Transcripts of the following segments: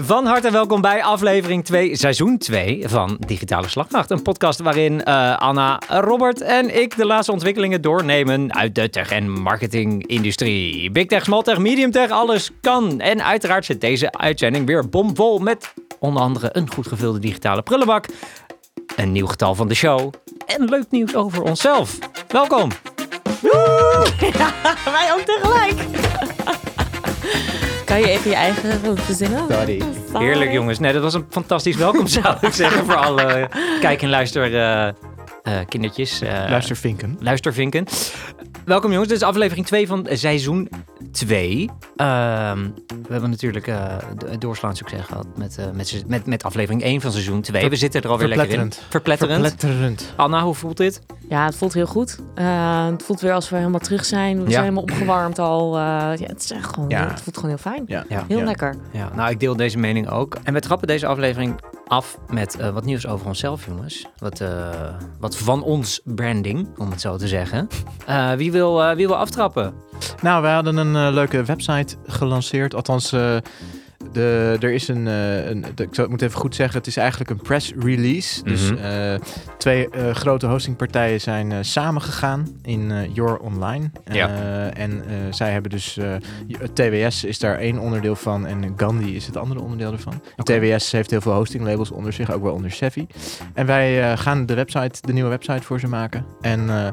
Van harte welkom bij aflevering 2, seizoen 2 van Digitale Slagnacht. Een podcast waarin uh, Anna, Robert en ik de laatste ontwikkelingen doornemen uit de tech- en marketingindustrie. Big tech, small tech, medium tech, alles kan. En uiteraard zit deze uitzending weer bomvol met onder andere een goed gevulde digitale prullenbak, een nieuw getal van de show en leuk nieuws over onszelf. Welkom! Wij ook tegelijk. Kan je even je eigen verzinnen? Sorry. Heerlijk jongens. Nee, dat was een fantastisch welkom zou ik zeggen voor alle kijk- en luister uh, uh, kindertjes. Uh, luistervinken. Luistervinken. Welkom jongens, dit is aflevering 2 van seizoen 2. Ehm, we hebben natuurlijk uh, doorslaan succes gehad met, uh, met, met, met aflevering 1 van seizoen 2. We zitten er alweer lekker in. Verpletterend. Verpletterend. Anna, hoe voelt dit? Ja, het voelt heel goed. Uh, het voelt weer als we helemaal terug zijn. We ja. zijn helemaal opgewarmd al. ja, het, is echt gewoon, ja. het voelt gewoon heel fijn. Ja. Heel lekker. Ja, nou, ik deel deze mening ook. En we trappen deze aflevering af met wat nieuws over onszelf, jongens. Wat, wat van ons branding, om het zo te zeggen. wie, wil, wie wil aftrappen? Nou, wij hadden een leuke website gelanceerd. Althans, de, er is een, uh, een de, ik moet even goed zeggen, het is eigenlijk een press release. Mm -hmm. Dus twee grote hostingpartijen zijn samengegaan in Your Online. Ja. en zij hebben dus, TWS is daar één onderdeel van en Gandhi is het andere onderdeel ervan. Okay. TWS heeft heel veel hostinglabels onder zich, ook wel onder Sevi. En wij gaan de website, de nieuwe website voor ze maken. En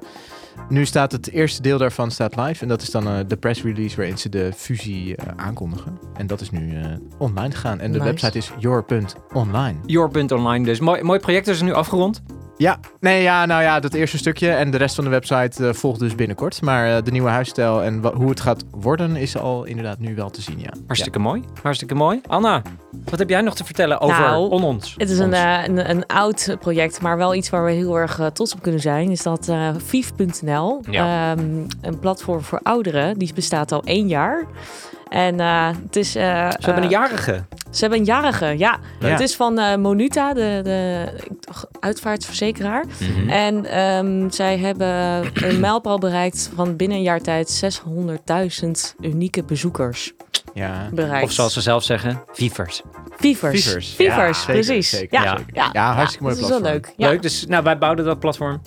nu staat het eerste deel daarvan staat live. En dat is dan uh, de press release waarin ze de fusie uh, aankondigen. En dat is nu uh, online gegaan. En de nice. website is your.online. Your.online dus. Mooi, mooi project is er nu afgerond. Ja, nee, ja, nou ja, dat eerste stukje en de rest van de website uh, volgt dus binnenkort. Maar uh, de nieuwe huisstijl en hoe het gaat worden is al inderdaad nu wel te zien, ja. Hartstikke ja. mooi, hartstikke mooi. Anna, wat heb jij nog te vertellen over nou, on ons? Het is een, uh, een, een, oud project, maar wel iets waar we heel erg trots op kunnen zijn. Is dat Vief.nl, ja. um, een platform voor ouderen, die bestaat al één jaar. En uh, het is. Uh, ze hebben een jarige. Ze hebben een jarige, ja. ja. Het is van uh, Monuta, de, de uitvaartverzekeraar. Mhm. Mm -hmm. En um, zij hebben een mijlpaal bereikt van binnen een jaar tijd 600.000 unieke bezoekers. Ja. Bereikt. Of zoals ze zelf zeggen, vievers. Vievers. Vievers, Vievers ja, precies. Zeker, ja. zeker. Ja. ja, hartstikke mooi dat platform. is wel leuk. Leuk, dus nou, wij bouwden dat platform.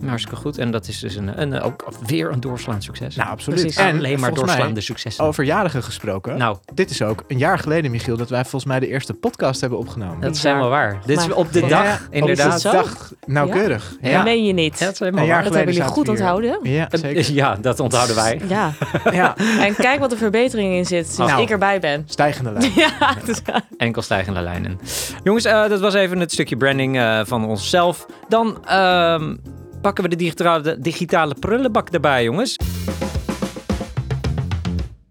Ja. Hartstikke goed. En dat is dus een, een, ook weer een doorslaand succes. Nou, absoluut. Precies. En alleen maar doorslaande successen. Over jarigen gesproken. Nou. Dit is ook een jaar geleden, Michiel, dat wij volgens mij de eerste podcast hebben opgenomen. Dat is helemaal waar. Dit is op de ja, dag, ja, inderdaad. Op de dag, nauwkeurig. Ja. Dat meen je niet. Ja, dat is een helemaal jaar waar. Dat hebben jullie goed onthouden. Ja, zeker. Ja, dat onthouden wij. Ja. ja. En kijk wat er verbetering in zit sinds Nou. ik erbij ben. Stijgende lijn. Ja, dus, Enkel stijgende lijnen. Jongens, uh, dat was even het stukje branding uh, van onszelf. Dan uh, pakken we de digitale, digitale prullenbak erbij, jongens.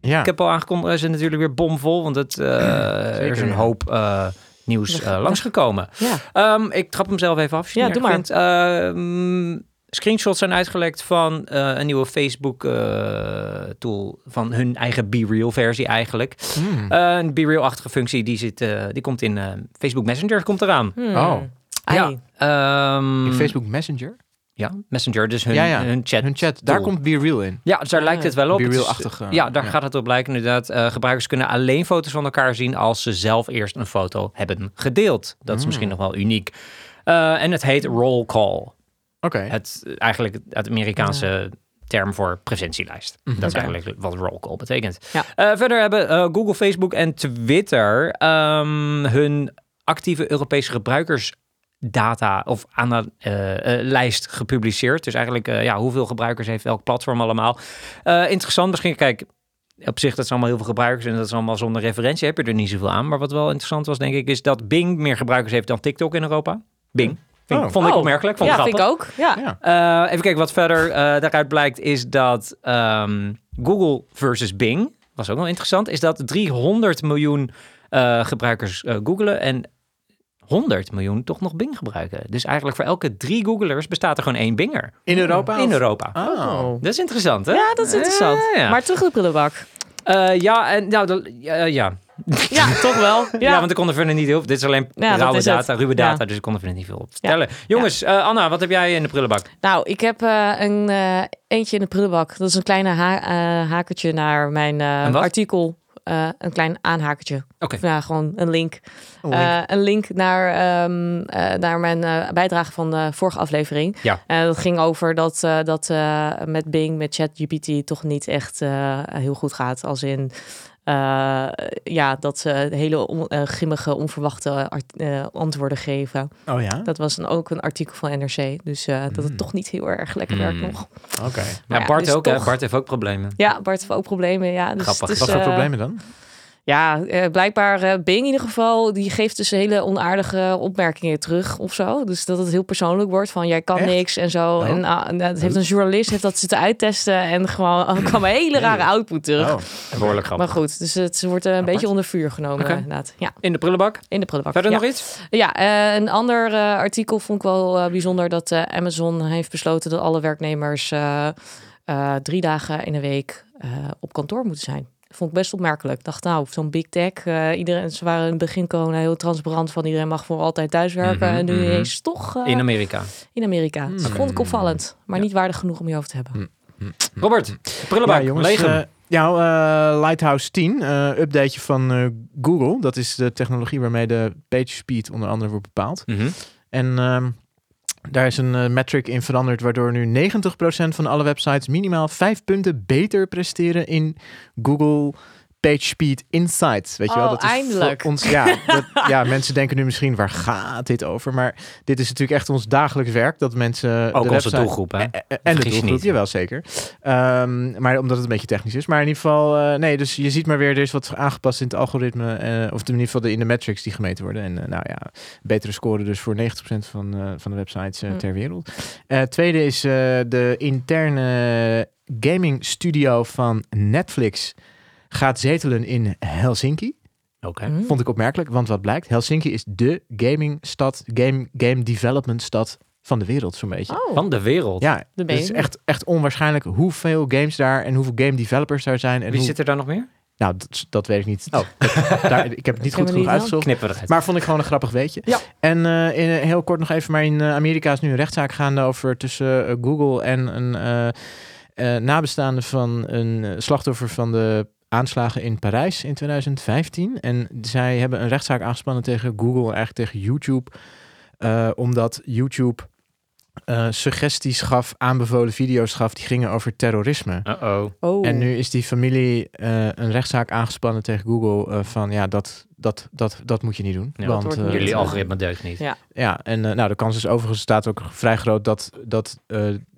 Ja. Ik heb al aangekondigd, er is natuurlijk weer bomvol, want het, uh, er is een hoop uh, nieuws uh, langsgekomen. Ja. Um, ik trap hem zelf even af. Ja, doe maar. Vindt, um, screenshots zijn uitgelekt van een nieuwe Facebook-tool van hun eigen BeReal versie eigenlijk. Mm. een BeReal-achtige functie, die, zit, die komt in Facebook Messenger, komt eraan. Hmm. Oh. Ja. Um, in Facebook Messenger? Ja, Messenger, dus hun, ja, ja. hun chat. Hun chat, daar komt BeReal in. Ja, dus daar lijkt het wel op. BeReal-achtig. Uh, ja, daar gaat het op lijken inderdaad. Uh, gebruikers kunnen alleen foto's van elkaar zien als ze zelf eerst een foto hebben gedeeld. Dat is Mm. misschien nog wel uniek. Uh, en het heet roll call. Oké. Okay. Het eigenlijk het Amerikaanse term voor presentielijst. Mhm. Dat is Okay. eigenlijk wat roll call betekent. Ja. Uh, verder hebben uh, Google, Facebook en Twitter um, hun actieve Europese gebruikers data of aan een uh, uh, lijst gepubliceerd. Dus eigenlijk, uh, ja, hoeveel gebruikers heeft elk platform allemaal. Uh, interessant misschien, kijk, op zich dat zijn allemaal heel veel gebruikers en dat is allemaal zonder referentie, heb je er niet zoveel aan. Maar wat wel interessant was, denk ik, is dat Bing meer gebruikers heeft dan TikTok in Europa. Bing. Vind, Oh. Vond ik Oh. opmerkelijk. Vond ja, ik vind ik grappig. ook. Ja. Uh, even kijken wat verder uh, daaruit blijkt, is dat um, Google versus Bing, was ook wel interessant, is dat 300 miljoen uh, gebruikers googelen en 100 miljoen toch nog Bing gebruiken. Dus eigenlijk voor elke drie Googlers bestaat er gewoon één Binger. In Europa? In Europa. Oh. Dat is interessant, hè? Ja, dat is interessant. Ja, ja. Maar terug de prullenbak. Uh, ja, en nou, de, uh, ja. Ja, toch wel. Ja. Ja, want ik kon er verder niet heel Dit is alleen Ja, dat rauwe is data, het. ruwe data, Ja. dus ik kon er verder niet veel op vertellen. Jongens, uh, Anna, wat heb jij in de prullenbak? Nou, ik heb uh, een uh, eentje in de prullenbak. Dat is een kleine ha uh, hakertje naar mijn Een artikel een klein aanhakertje. Oké. Ja, gewoon een link. Een link, een link naar, ehm, naar mijn bijdrage van de vorige aflevering. Ja. dat ging over dat, dat met Bing, met ChatGPT toch niet echt heel goed gaat. Als in uh, ja, dat ze hele on, uh, grimmige, onverwachte uh, antwoorden geven. Oh ja? Dat was dan ook een artikel van NRC. Dus dat het hmm. toch niet heel erg lekker werkt hmm. nog. Oké. Ja, Bart dus ook, toch... Bart heeft ook problemen. Ja, Bart heeft ook problemen, ja. Dus Grappig. Dus, Wat voor problemen dan? Ja, uh, blijkbaar uh, Bing in ieder geval, die geeft dus hele onaardige opmerkingen terug of zo. Dus dat het heel persoonlijk wordt van jij kan niks en zo. Oh. En uh, dat heeft een journalist heeft dat zitten uittesten en gewoon kwam een hele rare output terug. Oh. Behoorlijk grappig. Maar goed, dus het wordt een beetje onder vuur genomen okay. inderdaad. Ja. In de prullenbak? In de prullenbak. Verder ja. nog iets? Ja, een ander artikel vond ik wel bijzonder dat Amazon heeft besloten dat alle werknemers drie dagen in de week op kantoor moeten zijn vond ik best opmerkelijk. Ik dacht, nou, zo'n big tech. Uh, iedereen, ze waren in het begin corona heel transparant van iedereen mag voor altijd thuiswerken. Mm en nu mm is toch... Uh, in Amerika. In Amerika. Mm dat vond ik opvallend. Maar ja. niet waardig genoeg om je over te hebben. Robert, prullenbak, ja, jongens, uh, ja, Lighthouse 10, updateje van Google. Dat is de technologie waarmee de page speed onder andere wordt bepaald. Mm -hmm. En ehm, daar is een uh, metric in veranderd, waardoor nu 90% van alle websites minimaal 5 punten beter presteren in Google PageSpeed Insights. Weet je oh, wel? Dat is eindelijk. Ons, ja, dat, ja, mensen denken nu misschien, waar gaat dit over? Maar dit is natuurlijk echt ons dagelijks werk, dat mensen... Ook de onze doelgroep, hè? En, en de doelgroep, jawel, zeker. Um, maar omdat het een beetje technisch is. Maar in ieder geval, uh, nee, dus je ziet maar weer, er is wat aangepast in het algoritme, uh, of in ieder geval de, in de metrics die gemeten worden. En uh, nou ja, betere score dus voor 90% van, van de websites mm. ter wereld. tweede is de interne gaming studio van Netflix gaat zetelen in Helsinki. Oké. Okay. Vond ik opmerkelijk, want wat blijkt? Helsinki is de gamingstad, game, game development stad van de wereld, zo'n beetje. Oh. Van de wereld? Ja, het is echt, echt onwaarschijnlijk hoeveel games daar en hoeveel game developers daar zijn. En Wie hoe... zit er daar nog meer? Nou, dat, dat weet ik niet. Oh. daar, ik heb het niet goed genoeg uitgezocht. Maar vond ik gewoon een grappig weetje. Ja. En uh, in, heel kort nog even, maar in uh, Amerika is nu een rechtszaak gaande over tussen uh, Google en een nabestaande van een slachtoffer van de aanslagen in Parijs in 2015. En zij hebben een rechtszaak aangespannen tegen Google en eigenlijk tegen YouTube. Uh, omdat YouTube uh, suggesties gaf, aanbevolen video's gaf, die gingen over terrorisme. Uh -oh. Oh. En nu is die familie uh, een rechtszaak aangespannen tegen Google van ja, dat, dat, dat, dat moet je niet doen. Ja, want, uh, jullie algoritme deugt niet. Ja, ja en nou, de kans is overigens staat ook vrij groot dat, dat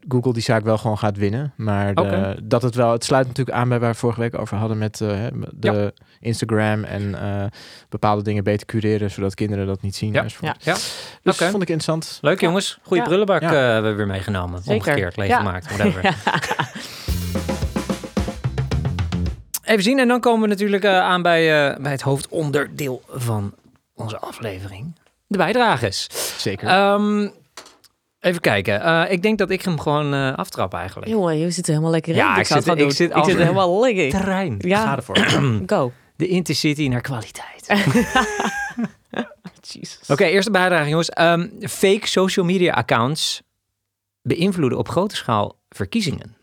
Google die zaak wel gewoon gaat winnen. Maar de, okay. dat het wel, het sluit natuurlijk aan bij waar we vorige week over hadden met uh, de ja. Instagram en uh, bepaalde dingen beter cureren, zodat kinderen dat niet zien. Ja. Ja. ja. Dus okay. vond ik interessant. Leuk jongens, goede brullenbak uh, hebben we weer meegenomen. Zeker. Omgekeerd, leeggemaakt, whatever. Even zien en dan komen we natuurlijk aan bij, bij het hoofdonderdeel van onze aflevering. De bijdrages. Zeker. Um, Even kijken. Uh, ik denk dat ik hem gewoon uh, aftrap eigenlijk. Jongen, je zit er helemaal lekker in. Ja, ik, zit, ik, zit, ik zit er helemaal lekker in. Terrein. Ja. Ga ervoor. Go. De Intercity naar kwaliteit. Oké, okay, eerste bijdrage jongens. Um, fake social media accounts beïnvloeden op grote schaal verkiezingen.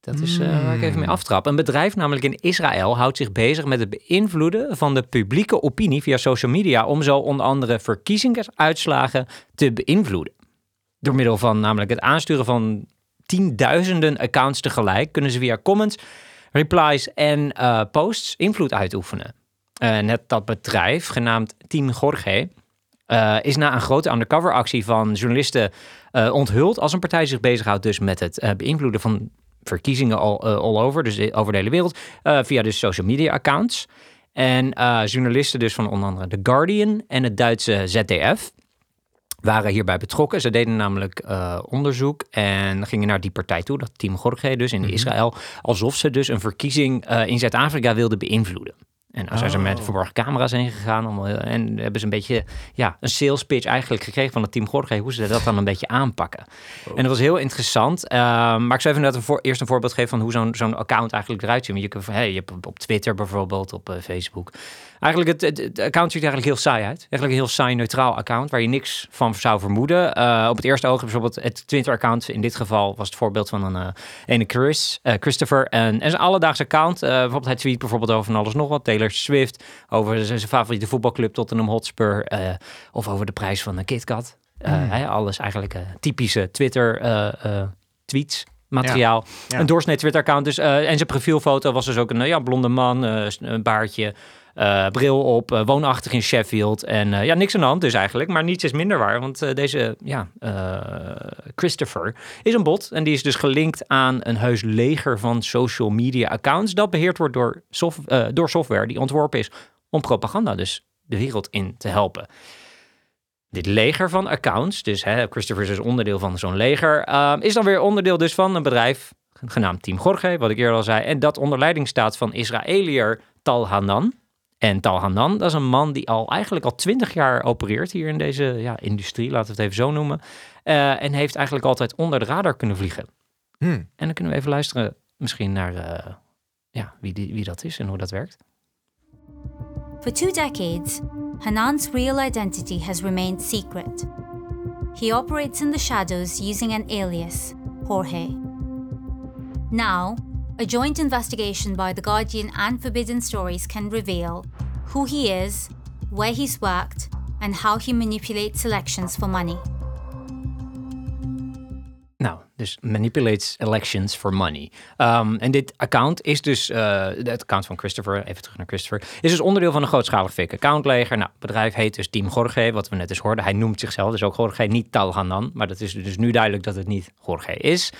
Dat is uh, waar ik even mee aftrap. Een bedrijf, namelijk in Israël, houdt zich bezig met het beïnvloeden van de publieke opinie via social media om zo onder andere verkiezingsuitslagen te beïnvloeden. Door middel van namelijk het aansturen van tienduizenden accounts tegelijk kunnen ze via comments, replies en uh, posts invloed uitoefenen. Uh, net dat bedrijf, genaamd Team Jorge, uh, is na een grote undercover actie van journalisten onthuld als een partij zich bezighoudt dus met het beïnvloeden van verkiezingen all, all over, dus over de hele wereld, via dus social media accounts. En journalisten dus van onder andere The Guardian en het Duitse ZDF waren hierbij betrokken. Ze deden namelijk uh, onderzoek en gingen naar die partij toe, dat Team Jorge dus in mm -hmm. Israël, alsof ze dus een verkiezing uh, in Zuid-Afrika wilden beïnvloeden. En als oh. zijn ze met verborgen camera's heen gegaan uh, en hebben ze een beetje ja, een sales pitch eigenlijk gekregen van het team Jorge, hoe ze dat dan een beetje aanpakken. Oh. En dat was heel interessant. Uh, maar ik zou even net een voor, eerst een voorbeeld geven van hoe zo'n zo'n account eigenlijk eruit ziet. Je, kunt, hey, je hebt op Twitter bijvoorbeeld, op uh, Facebook, Eigenlijk, het, het, account ziet er eigenlijk heel saai uit. Eigenlijk een heel saai, neutraal account waar je niks van zou vermoeden. Uh, op het eerste oog bijvoorbeeld het Twitter-account. In dit geval was het voorbeeld van een uh, ene Chris, uh, Christopher. En, en zijn alledaagse account. bijvoorbeeld hij tweet bijvoorbeeld over van alles nog wat. Taylor Swift, over zijn favoriete voetbalclub Tottenham Hotspur. of over de prijs van een KitKat. Mm. alles eigenlijk typische Twitter-tweets materiaal. Een doorsnee Twitter-account. Dus, uh, en zijn profielfoto was dus ook een ja, blonde man, uh, een baardje, bril op, woonachtig in Sheffield. En ja, niks aan de hand dus eigenlijk. Maar niets is minder waar, want deze ja, Christopher is een bot. En die is dus gelinkt aan een heus leger van social media accounts. Dat beheerd wordt door, door software die ontworpen is om propaganda dus de wereld in te helpen dit leger van accounts, dus hè, Christopher is dus onderdeel van zo'n leger, ehm, is dan weer onderdeel dus van een bedrijf genaamd Team Gorge, wat ik eerder al zei. En dat onder leiding staat van Israëliër Tal Hanan. En Tal Hanan, dat is een man die al eigenlijk al twintig jaar opereert hier in deze ja, industrie, laten we het even zo noemen. Uh, en heeft eigenlijk altijd onder de radar kunnen vliegen. Hmm. En dan kunnen we even luisteren misschien naar uh, ja, wie, die, wie dat is en hoe dat werkt. For two decades, Hanan's real identity has remained secret. He operates in the shadows using an alias, Jorge. Now, a joint investigation by The Guardian and Forbidden Stories can reveal who he is, where he's worked, and how he manipulates elections for money. Nou, dus manipulates elections for money. Um, en dit account is dus, uh, het account van Christopher, even terug naar Christopher, is dus onderdeel van een grootschalig fake accountleger. Nou, het bedrijf heet dus Team Jorge, wat we net eens hoorden. Hij noemt zichzelf dus ook Jorge, niet Talhanan, maar dat is dus nu duidelijk dat het niet Jorge is.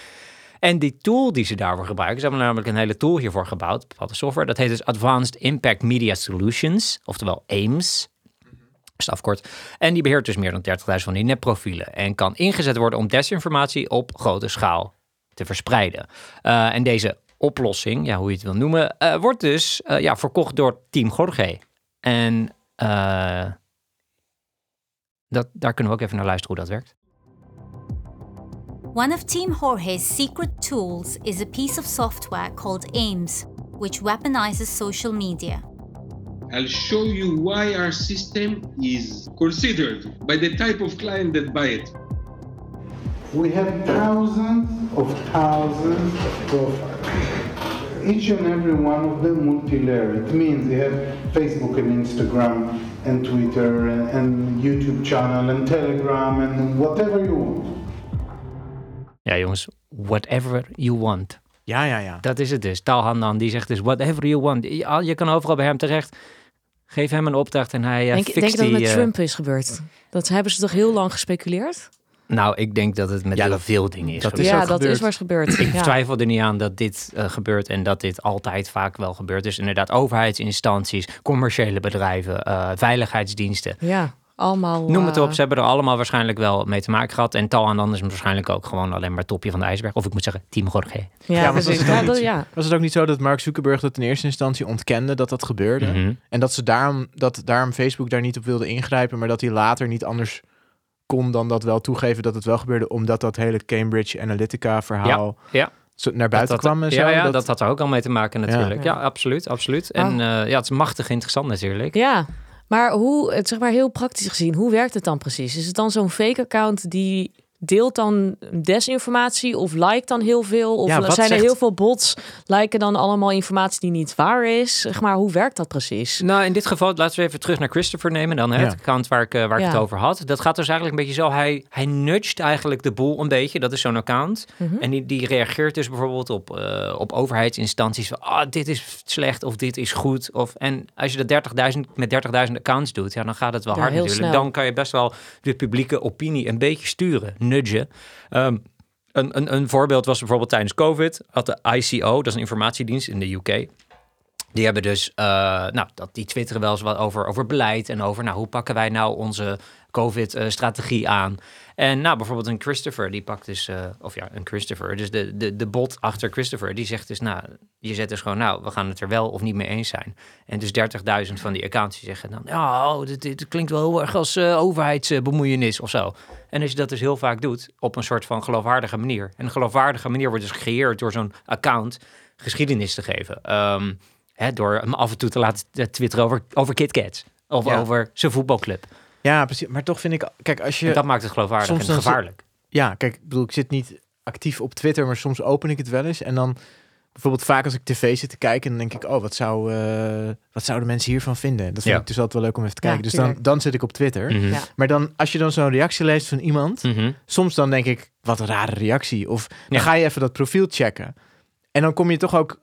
En die tool die ze daarvoor gebruiken, ze hebben namelijk een hele tool hiervoor gebouwd, bepaalde software, dat heet dus Advanced Impact Media Solutions, oftewel AIMS afkort. En die beheert dus meer dan 30.000 van die nepprofielen. En kan ingezet worden om desinformatie op grote schaal te verspreiden. Uh, en deze oplossing, ja, hoe je het wil noemen, uh, wordt dus uh, ja, verkocht door Team Jorge. En dat, daar kunnen we ook even naar luisteren hoe dat werkt. One of Team Jorge's secret tools is a piece of software called AIMS, which weaponizes social media. I'll show you why our system is considered by the type of client that buy it. We have thousands of thousands of profiles. Each and every one of them multi-layer. It means they have Facebook and Instagram and Twitter and, and YouTube channel and Telegram and whatever you want. Ja jongens, whatever you want. Ja, ja, ja. Dat is het dus. Talhandan die zegt dus whatever you want. Je kan overal bij hem terecht. Geef hem een opdracht en hij uh, denk, denk dat het met uh, Trump is gebeurd. Dat hebben ze toch heel lang gespeculeerd? Nou, ik denk dat het met heel veel dingen is. Dat is ja, dat is waar gebeurd. Ik ja. twijfel er niet aan dat dit uh, gebeurt en dat dit altijd vaak wel gebeurt. Dus inderdaad, overheidsinstanties, commerciële bedrijven, veiligheidsdiensten. Ja allemaal... Noem het op, ze hebben er allemaal waarschijnlijk wel mee te maken gehad. En tal aan dan is waarschijnlijk ook gewoon alleen maar topje van de ijsberg. Of ik moet zeggen, Team Jorge. Ja, ja, was, het ja, dat, ja. was het ook niet zo dat Mark Zuckerberg dat in eerste instantie ontkende dat dat gebeurde? Mhm. En dat ze daarom, dat daarom Facebook daar niet op wilde ingrijpen, maar dat hij later niet anders kon dan dat wel toegeven dat het wel gebeurde, omdat dat hele Cambridge Analytica verhaal... ja naar buiten kwam en zo. Ja, ja dat... dat... had er ook al mee te maken natuurlijk. Ja, absoluut, absoluut. En uh, ja, het is machtig interessant natuurlijk. Ja, maar hoe, zeg maar heel praktisch gezien, hoe werkt het dan precies? Is het dan zo'n fake account die deelt dan desinformatie of like dan heel veel? Of ja, zijn er heel veel bots, liken dan allemaal informatie die niet waar is? Zeg maar, hoe werkt dat precies? Nou, in dit geval, laten we even terug naar Christopher nemen dan, hè, het account waar ik, uh, waar ik het over had. Dat gaat dus eigenlijk een beetje zo, hij, hij nudgt eigenlijk de boel een beetje, dat is zo'n account. Mhm. En die, die reageert dus bijvoorbeeld op, uh, op overheidsinstanties van, ah, dit is slecht of dit is goed. Of, en als je dat 30.000 met 30.000 accounts doet, ja, dan gaat het wel hard natuurlijk. Snel. Dan kan je best wel de publieke opinie een beetje sturen nudgen. Um, een, een, een voorbeeld was bijvoorbeeld tijdens COVID had de ICO, dat is een informatiedienst in de UK. Die hebben dus, uh, nou, dat, die twitteren wel eens wat over, over beleid en over, nou, hoe pakken wij nou onze COVID-strategie aan? En nou, bijvoorbeeld een Christopher, die pakt dus, uh, of ja, een Christopher, dus de, de, de bot achter Christopher, die zegt dus, nou, je zet dus gewoon, nou, we gaan het er wel of niet mee eens zijn. En dus 30.000 van die accounts die zeggen dan, ja, oh, dit, dit klinkt wel heel erg als uh, overheidsbemoeienis of zo. En als je dat dus heel vaak doet op een soort van geloofwaardige manier. En een geloofwaardige manier wordt dus gecreëerd door zo'n account geschiedenis te geven. Um, Hè, door hem af en toe te laten twitteren over, over KitKats. Of Ja. over zijn voetbalclub. Ja, precies. Maar toch vind ik, kijk, als je... En dat maakt het geloofwaardig soms en gevaarlijk. Ja, kijk, ik bedoel, ik zit niet actief op Twitter, maar soms open ik het wel eens. En dan bijvoorbeeld vaak als ik tv zit te kijken, dan denk ik, oh, wat, zou, eh, wat zouden mensen hiervan vinden? Dat vind Ja. ik dus altijd wel leuk om even te Ja, kijken. dus dan, dan zit ik op Twitter. Mhm. Ja. Maar dan, als je dan zo'n reactie leest van iemand, Mhm. soms dan denk ik, wat een rare reactie. Of dan Ja. ga je even dat profiel checken. En dan kom je toch ook...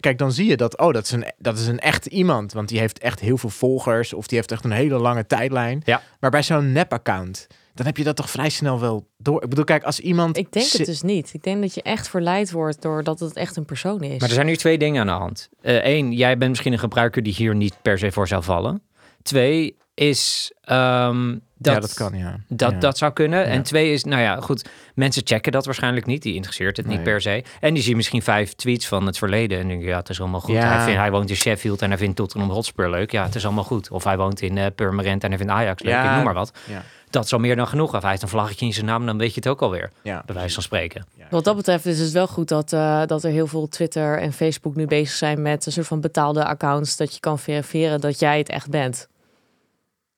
Kijk, dan zie je dat, oh, dat is, een, dat is een echt iemand. Want die heeft echt heel veel volgers. Of die heeft echt een hele lange tijdlijn. Ja. Maar bij zo'n nep-account, dan heb je dat toch vrij snel wel door. Ik bedoel, kijk, als iemand... Ik denk het dus niet. Ik denk dat je echt verleid wordt doordat het echt een persoon is. Maar er zijn nu twee dingen aan de hand. Eén, jij bent misschien een gebruiker die hier niet per se voor zou vallen. Twee is ehm, dat, ja, dat kan, ja. Dat, ja. dat zou kunnen. Ja. En twee is, nou ja, goed, mensen checken dat waarschijnlijk niet. Die interesseert het niet per se. En die zien misschien vijf tweets van het verleden. En denken, ja, het is allemaal goed. Ja. Hij, vindt, hij woont in Sheffield en hij vindt Tottenham Hotspur leuk. Ja, het is allemaal goed. Of hij woont in eh Purmerend en hij vindt Ajax leuk. Ja. Ik noem maar wat. Ja. Dat is al meer dan genoeg. Of hij heeft een vlaggetje in zijn naam, dan weet je het ook alweer. Ja. Bij wijze van spreken. Wat dat betreft is het wel goed dat, eh, dat er heel veel Twitter en Facebook nu bezig zijn met een soort van betaalde accounts. Dat je kan verifiëren dat jij het echt bent.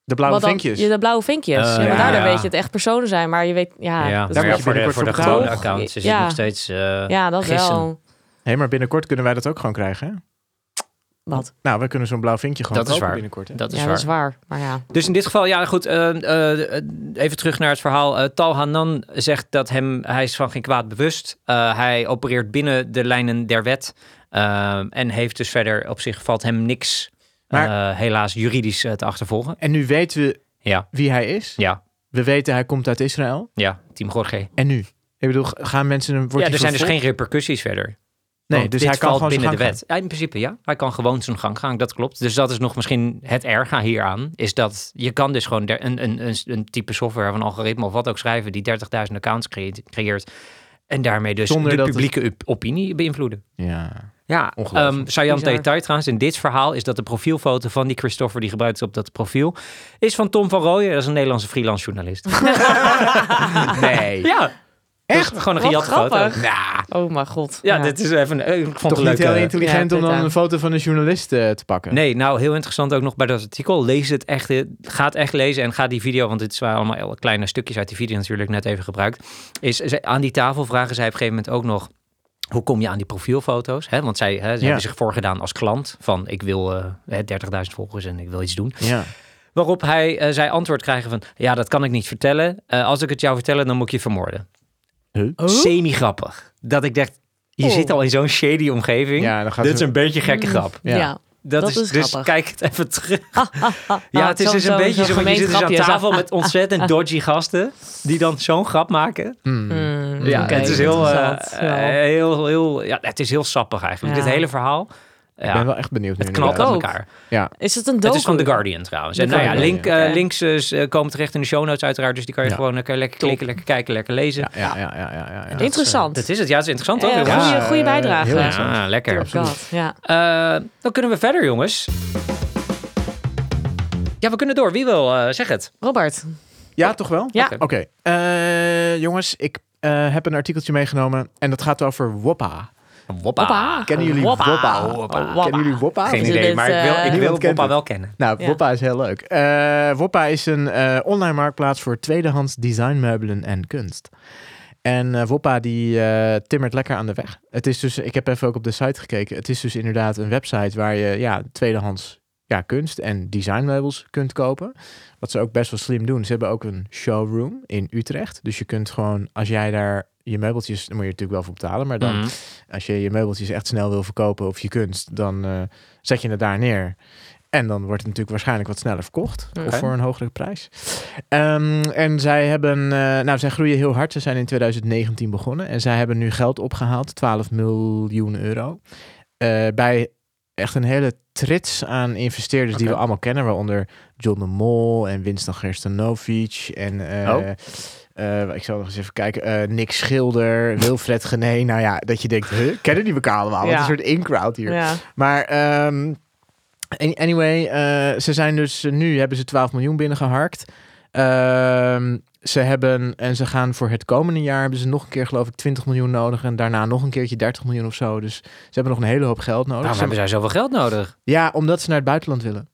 De blauwe dan- vinkjes. Ja, de blauwe vinkjes. Eh, ja, maar ja. daardoor Ja. weet je het echt personen zijn. Maar je weet, ja, ja, dat is voor de, voor de gewone accounts is Ja. het nog steeds eh, ja, dat gissen. wel. Hé, maar binnenkort kunnen wij dat ook gewoon krijgen, hè? Wat? Nou, we kunnen zo'n blauw vinkje gewoon Dat is waar. binnenkort, hè? Dat is ja, waar. dat is waar. Maar ja. Dus in dit geval, ja goed, eh, even terug naar het verhaal. Eh, Tal Hanan zegt dat hem, hij is van geen kwaad bewust. Uh, hij opereert binnen de lijnen der wet. Uh, en heeft dus verder, op zich valt hem niks, Maar- uh, helaas juridisch uh, te achtervolgen. En nu weten we Ja, wie hij is. ja, We weten hij komt uit Israël. ja, Team Jorge. En nu? Ik bedoel, gaan mensen... Wordt Ja, er zijn dus geen repercussies verder. Nee, Want dus hij kan gewoon binnen zijn de gang wet. Ja, in principe ja. Hij kan gewoon zijn gang gaan, dat klopt. Dus dat is nog misschien het erge hieraan. Is dat je kan dus gewoon een, een, een, een type software of een algoritme of wat ook schrijven die 30.000 accounts creëert. En daarmee dus Zonder de het- publieke op- opinie beïnvloeden. Ja. Ja, Ongelooflijk. um, Bizar. detail trouwens in dit verhaal is dat de profielfoto van die Christopher die gebruikt is op dat profiel is van Tom van Rooyen. Dat is een Nederlandse freelance journalist. Nee. ja, echt gewoon een Wat gejatte foto. grappig. Nou, Oh mijn god. ja, dit is even. eh, Ik vond Toch het niet heel eh, intelligent Ja, om dan een foto van een journalist eh, te pakken. Nee, nou heel interessant ook nog bij dat artikel. Lees het echt, eh, ga het echt lezen en ga die video, want dit waren allemaal kleine stukjes uit die video natuurlijk net even gebruikt. Is aan die tafel vragen zij op een gegeven moment ook nog. Hoe kom je aan die profielfoto's? Hè? Want zij, hè, ze Ja. hebben zich voorgedaan als klant van ik wil eh, hè, 30.000 volgers en ik wil iets doen. Ja. Waarop hij, eh, zij antwoord krijgen van ja, dat kan ik niet vertellen. Eh, als ik het jou vertellen, dan moet ik je vermoorden. Huh? Semi-grappig. Dat ik dacht, je Oh. zit al in zo'n shady omgeving. Ja, dan gaat Dit is een beetje gekke Mm. grap. Ja. Ja. Dat, Dat is, is dus kijk het even terug. Ah, Ja, het is dus een beetje zo'n zo. van, Je zit dus aan tafel met ontzettend dodgy gasten. die dan zo'n grap maken. Mm, Ja, het is heel, eh, eh, heel, heel. Ja, het is heel sappig eigenlijk. Ja. Dit hele verhaal. Ik ben wel echt benieuwd nu het knalt aan ook. elkaar. Ja. Is het een docu? Het is van The Guardian trouwens. En nou ja, link, ja. eh, links eh, komen terecht in de show notes uiteraard. Dus die kan je Ja. gewoon lekker, lekker klikken, lekker kijken, lekker lezen. Ja, ja, ja, ja, ja. Interessant. Dat is het. Ja, het is interessant toch? Ja, goeie eh, bijdrage. heel Ja. lekker. Absoluut. God, ja. Eh, dan kunnen we verder, jongens. Ja, we kunnen door. Wie wil? eh, zeg het. Robert. Ja, toch wel? Ja. Oké. Oké. Eh, jongens, ik eh, heb een artikeltje meegenomen en dat gaat over Woppa. Woppa. Woppa. Kennen jullie Woppa. Woppa? Woppa. Kennen jullie Woppa? Geen idee, maar ik wil, eh, ik wil kent Woppa wel kennen. Nou, Ja. Woppa is heel leuk. Eh, Woppa is een eh, online marktplaats voor tweedehands designmeubelen en kunst. En eh, Woppa die eh, timmert lekker aan de weg. Het is dus, ik heb even ook op de site gekeken. Het is dus inderdaad een website waar je ja, tweedehands ja, kunst en designmeubels kunt kopen. Wat ze ook best wel slim doen. Ze hebben ook een showroom in Utrecht. Dus je kunt gewoon, als jij daar je meubeltjes, dan moet je natuurlijk wel voor betalen. Maar dan Mhm. als je je meubeltjes echt snel wil verkopen of je kunst, dan eh, zet je het daar neer. En dan wordt het natuurlijk waarschijnlijk wat sneller verkocht. Of voor een hogere prijs. Ehm, en zij hebben, eh, nou, zij groeien heel hard. Ze zijn in 2019 begonnen. En zij hebben nu geld opgehaald, 12 miljoen euro. eh, bij echt een hele trits aan investeerders die we allemaal kennen. Waaronder John de Mol en Winston Gerstenovic. En eh, Oh. eh, ik zal nog eens even kijken. eh, Nick Schilder, Wilfred Gené. Nou ja, dat je denkt, huh, kennen die elkaar allemaal? Wat een soort in-crowd hier. Ja. Maar ehm, any- anyway, ze zijn dus nu hebben ze 12 miljoen binnengeharkt. Ehm, ze hebben, en ze gaan voor het komende jaar, hebben ze nog een keer geloof ik 20 miljoen nodig. En daarna nog een keertje 30 miljoen of zo. Dus ze hebben nog een hele hoop geld nodig. Waarom Ze- hebben zij zoveel geld nodig? Ja, omdat ze naar het buitenland willen.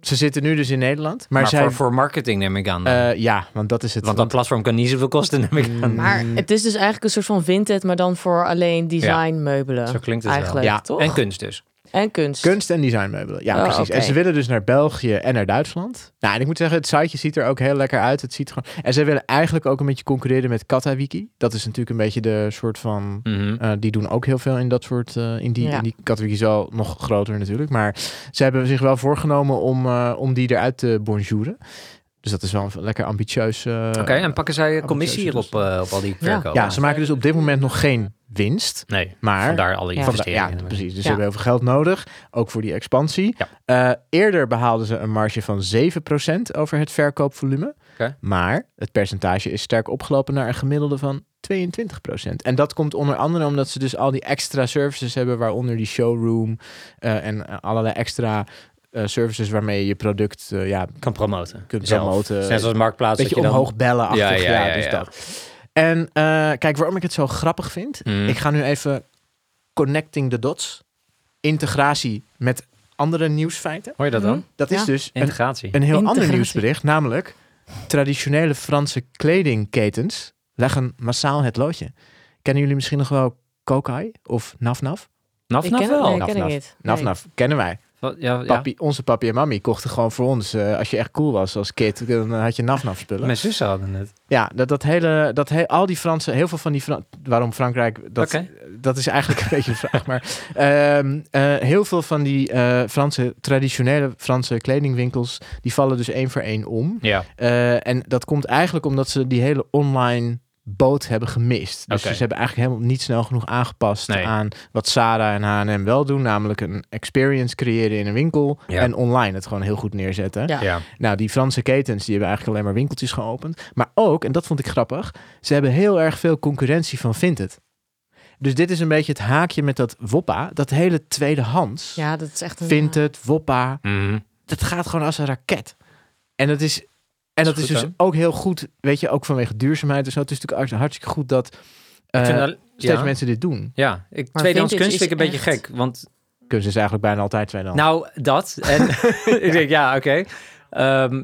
Ze zitten nu dus in Nederland. Maar, Maar, zij, voor, voor marketing neem ik aan. eh, ja, want dat is het. Want dat platform kan niet zoveel kosten, neem ik aan. Maar het is dus eigenlijk een soort van Vinted, maar dan voor alleen design meubelen. Zo klinkt het wel. eigenlijk, Ja, toch? En kunst dus. En kunst. Kunst en designmeubelen. Ja, Oh, precies. En ze willen dus naar België en naar Duitsland. Nou, en ik moet zeggen, het siteje ziet er ook heel lekker uit. Het ziet gewoon... En ze willen eigenlijk ook een beetje concurreren met Katawiki. Dat is natuurlijk een beetje de soort van... Mhm. eh, die doen ook heel veel in dat soort... eh, in, die, Ja. in die Katawiki is wel nog groter natuurlijk. Maar ze hebben zich wel voorgenomen om, eh, om die eruit te bonjouren. Dus dat is wel een lekker ambitieus... eh, Oké, en pakken zij commissie hierop eh, op al die Ja. verkopen? Ja, ze maken dus op dit moment nog geen winst. Nee, Maar vandaar alle Ja. Investeringen. Ja, precies. Dus Ja. ze hebben heel veel geld nodig, ook voor die expansie. Ja. Eh, eerder behaalden ze een marge van 7% over het verkoopvolume. Oké. Maar het percentage is sterk opgelopen naar een gemiddelde van 22%. En dat komt onder andere omdat ze dus al die extra services hebben, waaronder die showroom eh, en allerlei extra eh, services waarmee je je product eh, ja, Kan promoten. kunt Zelf. promoten. Net zoals Marktplaats. Beetje dat je dan- omhoog bellen achter. Ja, Ja, ja, ja, dus ja. dat. En eh, kijk, waarom ik het zo grappig vind. Mm. Ik ga nu even connecting the dots. Integratie met andere nieuwsfeiten. Hoor je dat dan? Dat is dus een, Integratie. een heel ander nieuwsbericht. Namelijk, traditionele Franse kledingketens leggen massaal het loodje. Kennen jullie misschien nog wel Kokai of Naf Naf? Naf, Ik naf ken, wel. nee, Naf, ken ik naf. niet. Naf Nee. Naf, kennen wij. Wat- Ja, ja. Papi, onze papi en mami kochten gewoon voor ons. eh, als je echt cool was als kid, dan had je Naf Naf spullen. Mijn zussen hadden het. Ja, dat, dat hele, dat he, al die Franse, heel veel van die Fran waarom Frankrijk, dat, dat is eigenlijk een beetje de vraag. Maar ehm, eh, heel veel van die eh, Franse, traditionele Franse kledingwinkels, die vallen dus één voor één om. Ja. En dat komt eigenlijk omdat ze die hele online boot hebben gemist. Dus ze hebben eigenlijk helemaal niet snel genoeg aangepast Nee. aan wat Zara en H&M wel doen. Namelijk een experience creëren in een winkel Ja. en online het gewoon heel goed neerzetten. Ja. Ja. Nou, die Franse ketens, die hebben eigenlijk alleen maar winkeltjes geopend. Maar ook, en dat vond ik grappig, ze hebben heel erg veel concurrentie van Vinted. Dus dit is een beetje het haakje met dat Woppa. Dat hele tweedehands. Ja, dat is echt een... Vinted, Woppa. Mhm. Dat gaat gewoon als een raket. En dat is, en dat is is, goed, dus hè? ook heel goed, weet je, ook vanwege duurzaamheid. Dus het is natuurlijk hartstikke goed dat eh, steeds ja. mensen dit doen. Ja, ik, Maar tweedehands kunst vind ik een beetje echt- gek. Want Kunst is eigenlijk bijna altijd tweedehands. Nou, dat. En ik denk, ja, oké. Ehm,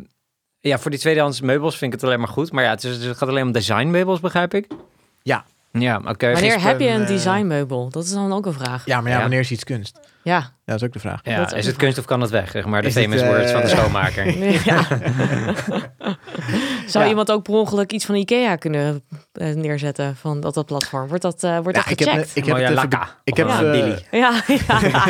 ja, voor die tweedehands meubels vind ik het alleen maar goed. Maar ja, het, is, het gaat alleen om designmeubels, begrijp ik. Ja. Ja, oké. Wanneer heb je een eh, designmeubel? Dat is dan ook een vraag. ja, maar ja, Ja. wanneer is iets kunst? Ja. Ja, dat is ook de vraag. Ja, is het kunst of kan het weg? Zeg maar de Is het, famous eh, words van de schoonmaker. ja. Zou Ja. iemand ook per ongeluk iets van Ikea kunnen eh, neerzetten van dat, dat platform? Wordt dat, eh wordt Ja, dat ik heb, gecheckt? ik heb het even ik heb, een eh, Billy. Ja, ja.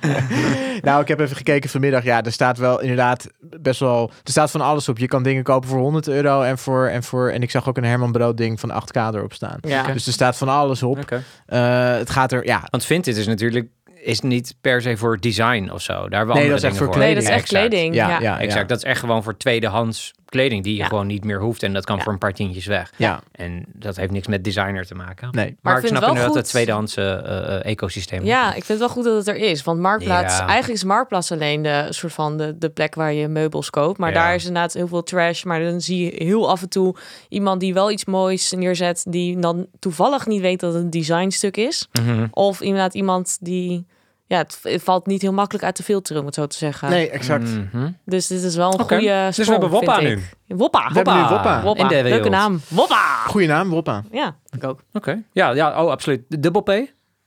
nou, ik heb even gekeken vanmiddag. Ja, er staat wel inderdaad best wel. Er staat van alles op. Je kan dingen kopen voor 100 euro en voor. En, voor, en ik zag ook een Herman Brood ding van 8k erop staan. ja. Dus er staat van alles op. Eh, het gaat er. Ja, Want Vinted is natuurlijk is niet per se voor design of zo. Daar hebben we Nee, andere dat is echt dingen voor Nee, dat is echt Exact. kleding. ja, Ja, ja, ja. Exact, dat is echt gewoon voor tweedehands kleding die je Ja. gewoon niet meer hoeft. En dat kan Ja. voor een paar tientjes weg. Ja, En dat heeft niks met designer te maken. nee. Maar, Maar ik snap het wel inderdaad goed- het tweedehands eh, eh, ecosysteem. Ja, ik vind het wel goed dat het er is. Want Marktplaats, Ja. eigenlijk is Marktplaats alleen de soort van de, de plek waar je meubels koopt. Maar Ja. daar is inderdaad heel veel trash. Maar dan zie je heel af en toe iemand die wel iets moois neerzet, die dan toevallig niet weet dat het een designstuk is. Mhm. Of inderdaad iemand die, ja, het, het valt niet heel makkelijk uit te filteren, om het zo te zeggen. Nee, exact. Mhm. Dus dit is wel een goede dus we sprong, hebben Woppa nu. Woppa. We hebben nu Woppa. Woppa. In de Leuke naam. Woppa. Goeie naam, Woppa. Ja, ik ook. Oké. Ja, ja, oh, absoluut. De Dubbel P?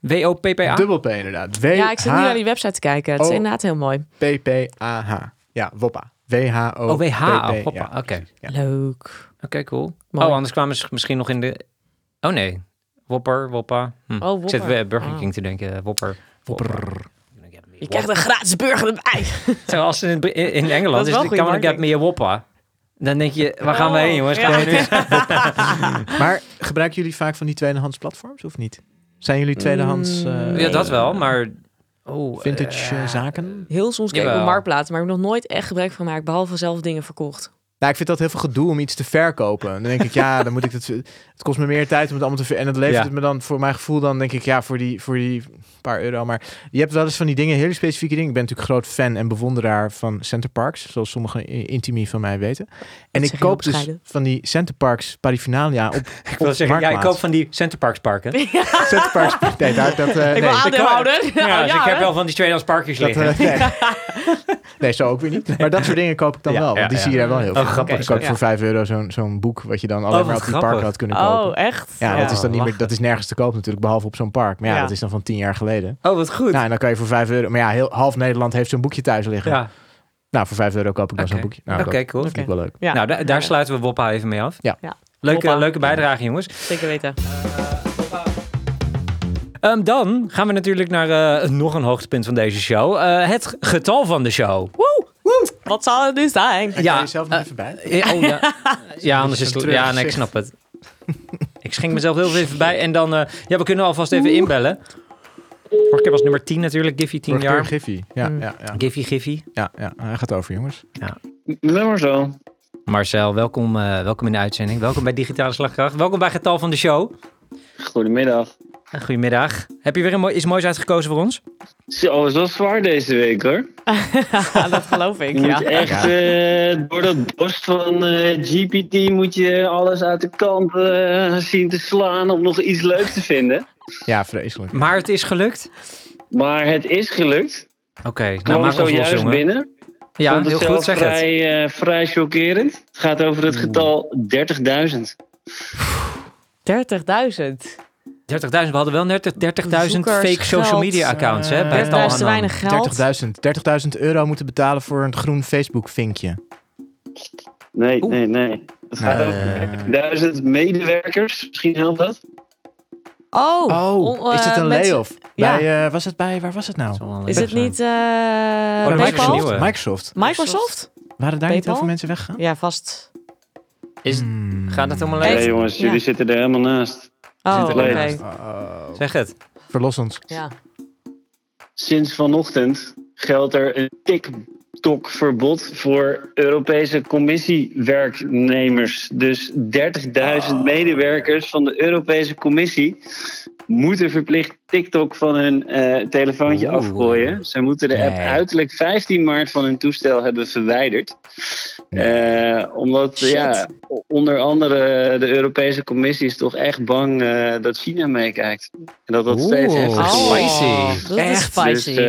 W-O-P-P-A? Dubbel P inderdaad. Ja, ik zit nu naar die website te kijken. Het is inderdaad heel mooi. W-P-P-A-H. Ja, Woppa. W-H-O. Oh, WH. P-P, hoppa. ja. Oké. Ja. Leuk. Oké, cool. Mooi. Oh, anders kwamen ze misschien nog in de... Oh nee. Wopper, Woppa. Hm. Oh, Ik zit Wopper. Burger Oh. King te denken. Wopper. Wopper. Je krijgt een gratis burger erbij. Zoals in, in in Engeland Dat is wel de Come Get. Me a Woppa. Dan denk je, waar gaan we Oh, heen jongens? ja. Maar gebruiken jullie vaak van die tweedehands platforms of niet? Zijn jullie tweedehands eh, Mm, Ja, dat wel, maar... Oh, vintage eh, eh, zaken? Heel soms kijk ik op Marktplaats, maar ik heb nog nooit echt gebruik van gemaakt, behalve zelf dingen verkocht. Nou, ik vind dat heel veel gedoe om iets te verkopen. Dan denk ik, ja, dan moet ik het. Het kost me meer tijd om het allemaal te ver. En het levert Ja. het me dan voor mijn gevoel dan denk ik, ja, voor die, voor die paar euro. Maar je hebt wel eens van die dingen, hele specifieke dingen. Ik ben natuurlijk groot fan en bewonderaar van Center Parks, zoals sommige intimi van mij weten. En ik koop dus van die Center Parks paraphernalia op. Ik wil zeggen, ja, ik koop van die Centerparks parken. Center Parks. Nee, daar, dat. eh, Ik nee. wil aandeelhouder. Ja, dus ik heb wel van die tweedehands parkjes Dat, liggen. eh, nee. nee, zo ook weer niet. Maar dat soort dingen koop ik dan Ja, wel. Want ja, die ja. zie je daar wel heel Oh, grappig. Ik koop Ja. voor 5 euro zo'n zo'n boek wat je dan alleen wat maar op die grappig. park had kunnen kopen. Oh, echt? Ja, dat is dan niet meer, dat is nergens te koop natuurlijk, behalve op zo'n park. Maar ja, Ja. dat is dan van tien jaar geleden. Oh, wat goed. Nou, en dan kan je voor 5 euro. Maar ja, heel, half Nederland heeft zo'n boekje thuis liggen. ja. Nou, voor 5 euro koop ik dan zo'n boekje. Nou, Oké, dat cool. vind ik wel leuk. Ja. Nou, da- daar Ja. sluiten we Woppa even mee af. Ja. Ja. Leuke, Woppa. leuke bijdrage, jongens. Zeker weten. Ehm, dan gaan we natuurlijk naar eh, nog een hoogtepunt van deze show. Eh, het getal van de show. Wat zal het nu zijn? Ja, Ja, je jezelf nog eh, even bij? Eh, Oh ja, ja anders is het... Ja, nee, ik snap het. ik schenk mezelf heel even bij. En dan... eh, ja, we kunnen alvast even inbellen. Vorige keer was nummer 10 natuurlijk. Giffy 10 Vorige keer jaar. Giffy. Ja, Mm. ja, ja, Giffy, Giffy. ja, ja. Hij gaat over, jongens. Nummer zo. Marcel, welkom, eh, welkom in de uitzending. Welkom bij Digitale Slagkracht. Welkom bij Getal van de Show. Goedemiddag. Eh, Goedemiddag. Heb je weer een mooi, iets moois uitgekozen voor ons? Zo, het was zwaar deze week hoor. dat geloof ik, Je ja. moet echt eh, door dat borst van eh, GPT moet je alles uit de kant eh, zien te slaan om nog iets leuks te vinden. Ja, vreselijk. Maar het is gelukt. Maar het is gelukt. Oké, nou Kwam maak ons los, zojuist jongen. binnen. Ja, Vond het heel goed, zeg het. vrij, eh, vrij chockerend. Het gaat over het getal 30.000. 30.000. 30.000, we hadden wel net 30.000 Bezoekers, fake social geld. media accounts hè, bij 30.000 Tal te weinig geld. 30.000 30.000 euro moeten betalen voor een groen Facebook-vinkje. Nee, Oeh. nee, nee. Het gaat Nee. over 30.000 medewerkers. Misschien helpt dat. Oh, Oh, is het eh, een layoff? Ja. Bij, eh, was het bij, waar was het nou? Is het niet eh Oh? Microsoft. Microsoft. Microsoft. Microsoft? Waren daar niet heel veel mensen weggegaan? Ja, vast. Is, Hmm. gaat het helemaal leeg? Nee jongens, Ja. jullie zitten er helemaal naast. Oh, oké. Oh. Zeg het. Verlos ons. Ja. Sinds vanochtend geldt er een TikTok-verbod voor Europese commissiewerknemers. Dus 30.000 medewerkers van de Europese Commissie moeten verplicht TikTok van hun eh, telefoontje Oeh. afgooien. Ze moeten de app Nee. uiterlijk 15 maart van hun toestel hebben verwijderd. Eh, omdat Shit. ja, onder andere de Europese Commissie is toch echt bang eh, dat China meekijkt. En dat dat steeds heftiger Oh. wordt. Spicy. Is Echt? spicy. Dus eh,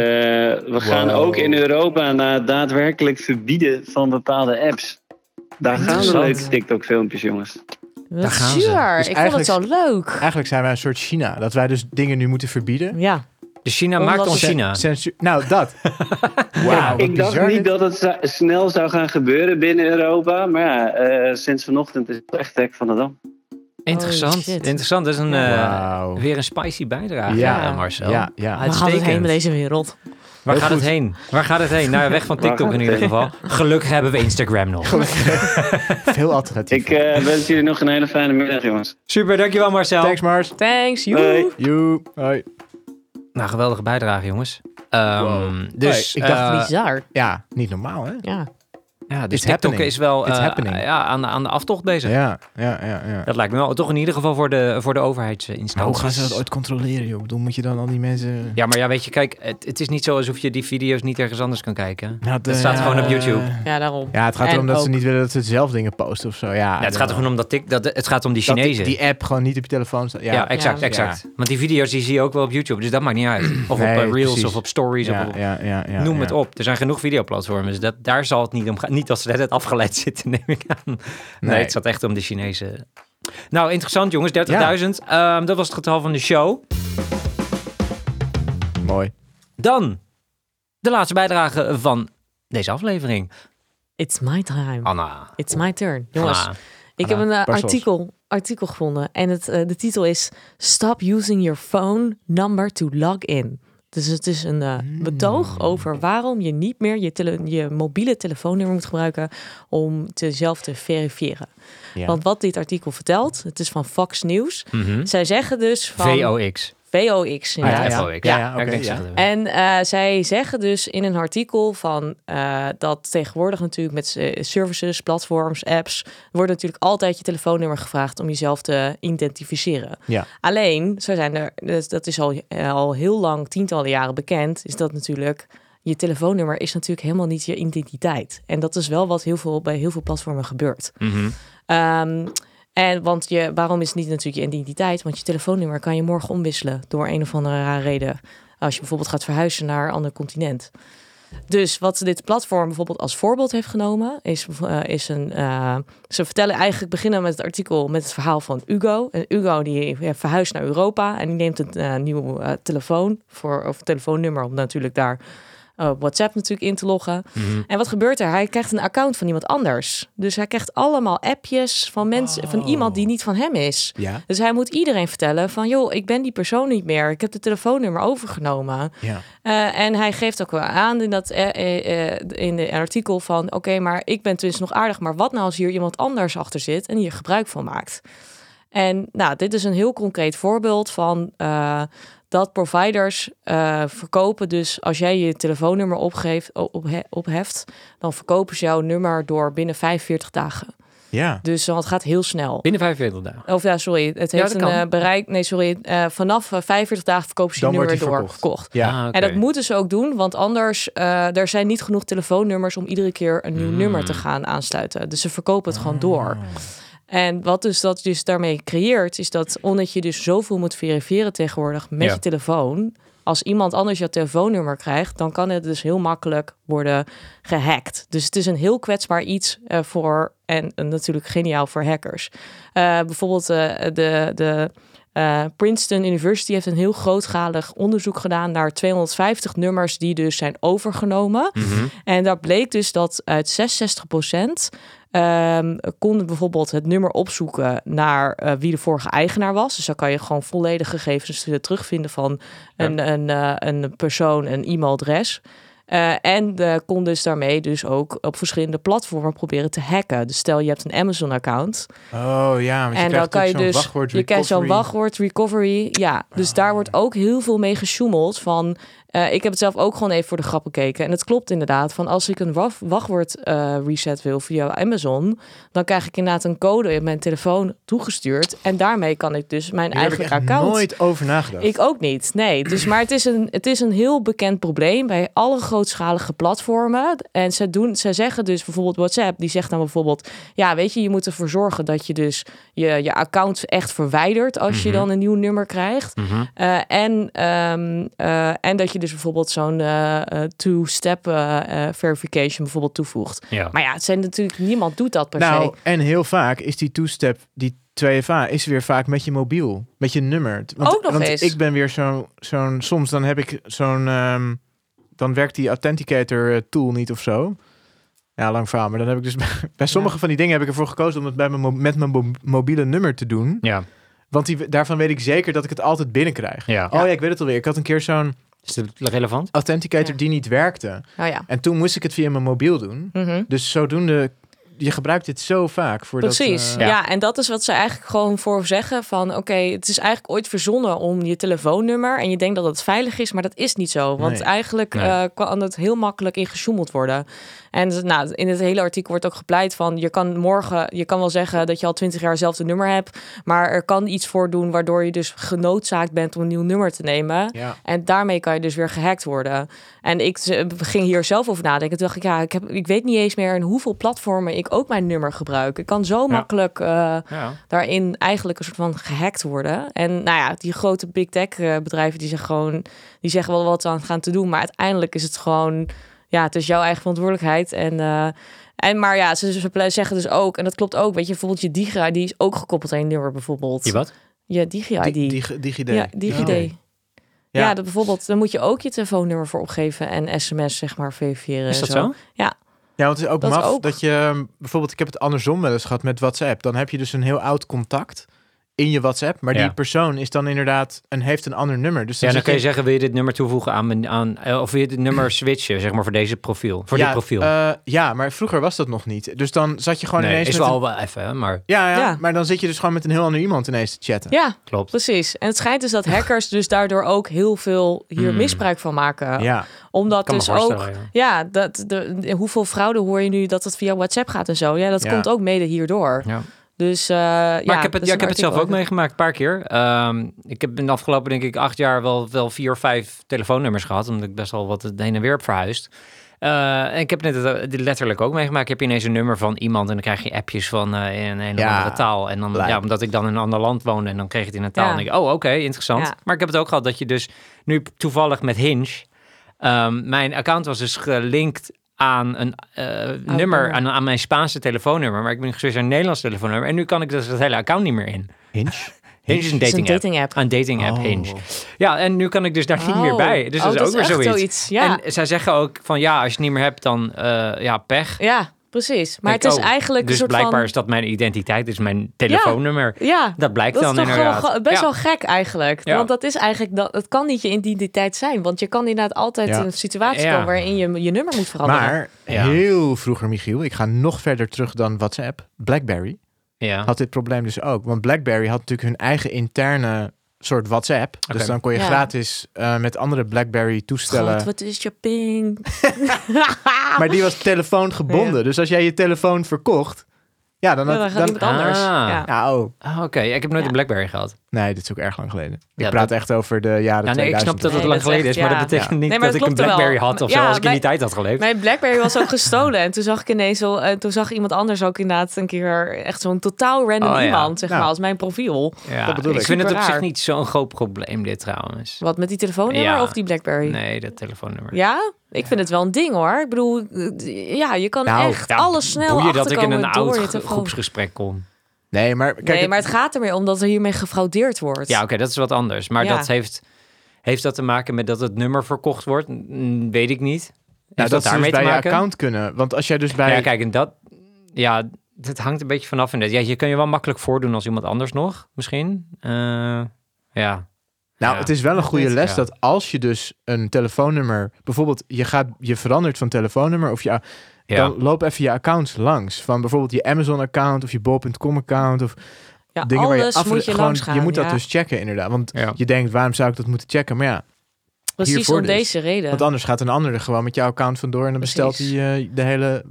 we gaan Wow. ook in Europa naar het daadwerkelijk verbieden van bepaalde apps. Daar gaan de leuke TikTok-filmpjes, jongens. Daar gaan ze. zuur. Dus ik vond het zo leuk. Eigenlijk zijn wij een soort China. Dat wij dus dingen nu moeten verbieden. Ja. Dus China Omdat maakt ons China. Censuur. Nou, dat. Wauw, wat ik dacht niet dit. dat het snel zou gaan gebeuren binnen Europa. Maar ja, eh, sinds vanochtend is het echt hek van de dam. Interessant. Interessant. Dat is een, eh, weer een spicy bijdrage, Ja, ja, Marcel. Ja, ja. Waar gaat het heen met deze wereld? Waar Heel gaat het heen? Waar gaat het heen? Nou, ja, weg van TikTok in ieder geval. Gelukkig hebben we Instagram nog. Veel alternatief. Ik eh, wens jullie nog een hele fijne middag, jongens. Super, dankjewel Marcel. Thanks, Mars. Thanks, you. You. Hoi. Nou, geweldige bijdrage, jongens. Ehm, Wow. Dus, Hey, ik dacht eh, Bizar. Ja, niet normaal, hè? Ja. Ja, dus TikTok happening. is wel eh, happening. ja, aan, de- aan de aftocht bezig. Ja, ja, ja. ja. Dat lijkt me wel. Toch in ieder geval voor de, voor de Maar overheidsinstanties. hoe gaan ze dat ooit controleren, joh? Ik bedoel, moet je dan al die mensen... Ja, maar ja, weet je, kijk, het, het is niet zo alsof je die video's niet ergens anders kan kijken. Nou, Het staat gewoon op YouTube. Ja, daarom. Ja, het gaat En erom dat ze niet willen dat ze zelf dingen posten of zo. Ja, Ja, het gaat er gewoon om dat, tik, dat het gaat om die dat die- Chinezen. Die, app gewoon niet op je telefoon staat. ja, Ja, exact, Ja. exact. Want die video's die zie je ook wel op YouTube, dus dat maakt niet uit. Of Nee, op eh, Reels precies. of op Stories. ja, of op, ja, ja, ja, noem ja. het op. Er zijn genoeg videoplatformen, dus dat, daar zal het niet om gaan. Niet dat ze net afgeleid zitten, neem ik aan. Nee, Nee. het zat echt om de Chinezen. Nou, interessant jongens, 30.000. Ehm, dat was het getal van de show. Mooi. Dan de laatste bijdrage van deze aflevering. It's my time. Anna. It's my turn. Jongens, Anna. ik heb een eh, artikel, artikel gevonden. En het, eh, de titel is Stop using your phone number to log in. Dus het is een eh, Hmm. betoog over waarom je niet meer je, tele- je mobiele telefoonnummer moet gebruiken om jezelf te verifiëren. Ja. Want wat dit artikel vertelt, het is van Fox News. Mhm. Zij zeggen dus van... VOX. VOX. VOX. Ah, ja, ja. FOX. En eh, zij zeggen dus in een artikel van eh, dat tegenwoordig natuurlijk met eh, services, platforms, apps, wordt natuurlijk altijd je telefoonnummer gevraagd om jezelf te identificeren. Ja. Alleen, zo zijn er, dus dat is al, al heel lang, tientallen jaren bekend, is dat natuurlijk je telefoonnummer is natuurlijk helemaal niet je identiteit. En dat is wel wat heel veel bij heel veel platformen gebeurt. Mhm. Ehm, en want je, waarom is het niet natuurlijk je identiteit? Want je telefoonnummer kan je morgen omwisselen door een of andere rare reden. Als je bijvoorbeeld gaat verhuizen naar een ander continent. Dus wat dit platform bijvoorbeeld als voorbeeld heeft genomen, is, eh, is een. eh, ze vertellen eigenlijk beginnen met het artikel met het verhaal van Hugo. En Hugo die verhuist naar Europa en die neemt een eh, nieuw eh, telefoon voor of telefoonnummer om natuurlijk daar eh, WhatsApp natuurlijk in te loggen. Mhm. En wat gebeurt er? Hij krijgt een account van iemand anders. Dus hij krijgt allemaal appjes van mensen, van iemand die niet van hem is. Ja, Dus hij moet iedereen vertellen van, joh, ik ben die persoon niet meer. Ik heb de telefoonnummer overgenomen. ja. Eh, en hij geeft ook wel aan in dat eh, eh, in de artikel van, oké, maar ik ben dus nog aardig, maar wat nou als hier iemand anders achter zit en hier gebruik van maakt? En nou, dit is een heel concreet voorbeeld van dat providers eh, verkopen. Dus als jij je telefoonnummer opgeeft, op, opheft, dan verkopen ze jouw nummer door binnen 45 dagen. ja. Dus dan het gaat heel snel. Binnen 45 dagen. Of ja, sorry, het heeft een kan. eh, bereik. Nee, sorry. eh, vanaf eh, 45 dagen verkopen ze je Dan wordt nummer door verkocht. verkocht. Ja. Ah, oké. En dat moeten ze ook doen, want anders uh, er zijn niet genoeg telefoonnummers om iedere keer een nieuw Mm. nummer te gaan aansluiten. Dus ze verkopen het Ah. gewoon door. En wat dus dat dus daarmee creëert, is dat omdat je dus zoveel moet verifiëren tegenwoordig met Ja. je telefoon. Als iemand anders jouw telefoonnummer krijgt, dan kan het dus heel makkelijk worden gehackt. Dus het is een heel kwetsbaar iets eh, voor en natuurlijk geniaal voor hackers. Eh, bijvoorbeeld eh, de, de Princeton University heeft een heel grootschalig onderzoek gedaan naar 250 nummers die dus zijn overgenomen. Mhm. En daar bleek dus dat uit 66% ehm konden bijvoorbeeld het nummer opzoeken naar eh, wie de vorige eigenaar was. Dus dan kan je gewoon volledige gegevens terugvinden van een, een, eh, een persoon, een e-mailadres. Eh, en eh, kon dus daarmee dus ook op verschillende platformen proberen te hacken. Dus stel je hebt een Amazon-account Oh ja, want je en dan krijgt kan je dus je krijgt zo'n wachtwoord recovery. Ja, dus daar wordt ook heel veel mee gesjoemeld. Van, eh, ik heb het zelf ook gewoon even voor de grap bekeken. En het klopt inderdaad. Van als ik een wachtwoord eh, reset wil via Amazon, dan krijg ik inderdaad een code in mijn telefoon toegestuurd. En daarmee kan ik dus mijn Hier heb ik eigen account. nooit over nagedacht. Ik ook niet. Nee, dus maar het is een het is een heel bekend probleem bij alle grootschalige platformen. En ze doen ze zeggen dus bijvoorbeeld WhatsApp, die zegt dan bijvoorbeeld, ja, weet je, je moet ervoor zorgen dat je dus je je account echt verwijdert als je Mhm. dan een nieuw nummer krijgt. Mhm. Eh, en, ehm, eh, en dat je dus bijvoorbeeld zo'n eh, eh, two-step eh, eh, verification bijvoorbeeld toevoegt. Ja. Maar ja, het zijn natuurlijk niemand doet dat per nou, se. en heel vaak is die two-step, die 2FA, is weer vaak met je mobiel, met je nummer. Want, Ook nog want eens. ik ben weer zo- zo'n, soms dan heb ik zo'n, ehm, dan werkt die authenticator tool niet of zo. Ja, lang verhaal, maar dan heb ik dus bij, bij sommige van die dingen heb ik ervoor gekozen om het bij mijn, met mijn mo- mobiele nummer te doen. Ja. Want die, daarvan weet ik zeker dat ik het altijd binnenkrijg. Ja. Oh ja, ik weet het alweer. Ik had een keer zo'n Is het relevant? authenticator Ja. die niet werkte. Oh ja. En toen moest ik het via mijn mobiel doen. Mhm. Dus zodoende, je gebruikt dit zo vaak. Voor Precies, dat, eh, ja. En dat is wat ze eigenlijk gewoon voor zeggen van... oké, het is eigenlijk ooit verzonnen om je telefoonnummer... en je denkt dat het veilig is, maar dat is niet zo. Want Nee. eigenlijk Nee. eh, kan het heel makkelijk ingesjoemeld worden. En nou, in het hele artikel wordt ook gepleit van... je kan morgen, je kan wel zeggen dat je al twintig jaar hetzelfde nummer hebt... maar er kan iets voor doen waardoor je dus genoodzaakt bent om een nieuw nummer te nemen... Ja. En daarmee kan je dus weer gehackt worden. En ik ging hier zelf over nadenken. Toen dacht ik, ja, ik, heb, ik weet niet eens meer in hoeveel platformen ik ook mijn nummer gebruik. Ik kan zo makkelijk eh, Ja. daarin eigenlijk een soort van gehackt worden. En nou ja, die grote big tech eh, bedrijven die zeggen gewoon, die zeggen wel wat ze aan gaan te doen, maar uiteindelijk is het gewoon, ja, het is jouw eigen verantwoordelijkheid. En eh, en maar ja, ze, ze zeggen dus ook, en dat klopt ook, weet je, bijvoorbeeld je Digi, die is ook gekoppeld aan je nummer bijvoorbeeld. Je wat? Je Digi-ID. Di- Digi- DigiD. ja, DigiD. Ja. Ja, Ja. dat bijvoorbeeld, dan moet je ook je telefoonnummer voor opgeven en sms zeg maar verifiëren. Is dat zo? Ja, want het is ook Dat maf ook. dat je... um, Bijvoorbeeld, ik heb het andersom wel eens gehad met WhatsApp. Dan heb je dus een heel oud contact in je WhatsApp, maar Ja. die persoon is dan inderdaad een, heeft een ander nummer. Dus Ja, dan kun je zeggen, wil je dit nummer toevoegen aan, mijn, aan eh, of wil je dit nummer switchen, zeg maar, voor deze profiel, voor ja, dit profiel. eh, ja, maar vroeger was dat nog niet. Dus dan zat je gewoon nee, ineens is met wel een- wel even, hè, maar ja, ja, Ja. maar dan zit je dus gewoon met een heel ander iemand ineens te chatten. Ja, klopt. precies. En het schijnt dus dat hackers dus daardoor ook heel veel hier Hmm. misbruik van maken. Ja. Omdat Kan dus ook, ja, dat de, hoeveel fraude hoor je nu dat het via WhatsApp gaat en zo. Ja, dat Ja. komt ook mede hierdoor. Ja. Dus, eh, Maar ja, ik heb het, ja, ik heb het zelf ook meegemaakt, een paar keer. Ehm, ik heb in de afgelopen, denk ik, acht jaar wel, wel vier of vijf telefoonnummers gehad. Omdat ik best wel wat heen en weer heb verhuisd. Eh, en ik heb net het eh, letterlijk ook meegemaakt. Ik heb ineens een nummer van iemand en dan krijg je appjes van eh, in een hele Ja, andere taal. En dan, ja, omdat ik dan in een ander land woonde en dan kreeg je het in een taal. Ja. En denk ik, oh, oké, interessant. Ja. Maar ik heb het ook gehad dat je dus nu toevallig met Hinge... ehm, mijn account was dus gelinkt aan een eh, nummer, aan, aan mijn Spaanse telefoonnummer. Maar ik ben geswitcht naar een Nederlands telefoonnummer. En nu kan ik dus het hele account niet meer in. Hinge? Hinge is een Het is een dating app. Een dating app, Oh. Hinge. Ja, en nu kan ik dus daar niet meer Oh. bij. Dus Oh, dat is ook weer zoiets. Ja. En zij zeggen ook van ja, als je het niet meer hebt, dan eh, ja, pech. ja, precies. Maar Denk, het is oh, eigenlijk Dus een soort blijkbaar van... is dat mijn identiteit, dus mijn telefoonnummer. Ja, Dat blijkt dat is dan toch inderdaad. wel best Ja. wel gek eigenlijk. Ja. Want dat is eigenlijk, dat, het kan niet je identiteit zijn. Want je kan inderdaad altijd Ja. in een situatie Ja. komen waarin je je nummer moet veranderen. Maar Ja. heel vroeger, Michiel, ik ga nog verder terug dan WhatsApp. BlackBerry Ja. had dit probleem dus ook. Want BlackBerry had natuurlijk hun eigen interne soort WhatsApp. Dus dan kon je Ja. gratis eh, met andere BlackBerry toestellen. God, wat is je ping? Maar die was telefoongebonden. Dus als jij je telefoon verkocht, ja, dan, had, dan gaat dan, iemand anders. Ah. Ja. Ja, oh. Ah, Oké, ik heb nooit Ja. een Blackberry gehad. Nee, dit is ook erg lang geleden. Ik Ja, praat dat- echt over de jaren Ja, nee, ik 2000. snap dat het Nee, lang dat is geleden is, echt- maar dat ja. betekent niet Nee, maar dat dat ik een klopt wel. Blackberry had of Ja, zo, als ik in die wij- tijd had geleefd. Mijn Blackberry was ook gestolen. En toen zag ik ineens zo, en toen zag iemand anders ook inderdaad een keer echt zo'n totaal random Oh, ja. iemand, zeg Nou. maar, als mijn profiel. ja, dat bedoel ik ik. vind het op zich niet zo'n groot probleem, dit trouwens. Wat met die telefoonnummer Ja. of die Blackberry? Nee, dat telefoonnummer. Ja, ik vind het wel een ding hoor. Ik bedoel, eh, ja, je kan Nou, echt Ja, alles snel boeien dat ik in een oud je groepsgesprek kom. Nee, maar kijk, nee, het- maar het gaat er meer om dat er hiermee gefraudeerd wordt. Ja, oké, dat is wat anders. Maar Ja. dat heeft, heeft dat te maken met dat het nummer verkocht wordt? Mm, weet ik niet. Heeft nou, dat, dat ze daarmee dus bij te je account kunnen. Want als jij dus bij... Ja, kijk, en dat... Ja, het hangt een beetje vanaf. Ja, je kan je wel makkelijk voordoen als iemand anders nog, misschien. Eh, ja. Nou, Ja. het is wel een goede les ja. dat als je dus een telefoonnummer... Bijvoorbeeld, je, gaat, je verandert van telefoonnummer of je... Ja. Dan loop even je accounts langs. Van bijvoorbeeld je Amazon-account of je bol.com-account. Of Ja, dingen waar je alles af... moet je gewoon, langs gaan. je moet dat ja. dus checken inderdaad. Want Ja. je denkt, waarom zou ik dat moeten checken? Maar ja, Precies om dus. deze reden. want anders gaat een ander er gewoon met jouw account vandoor... en dan bestelt hij eh, de hele.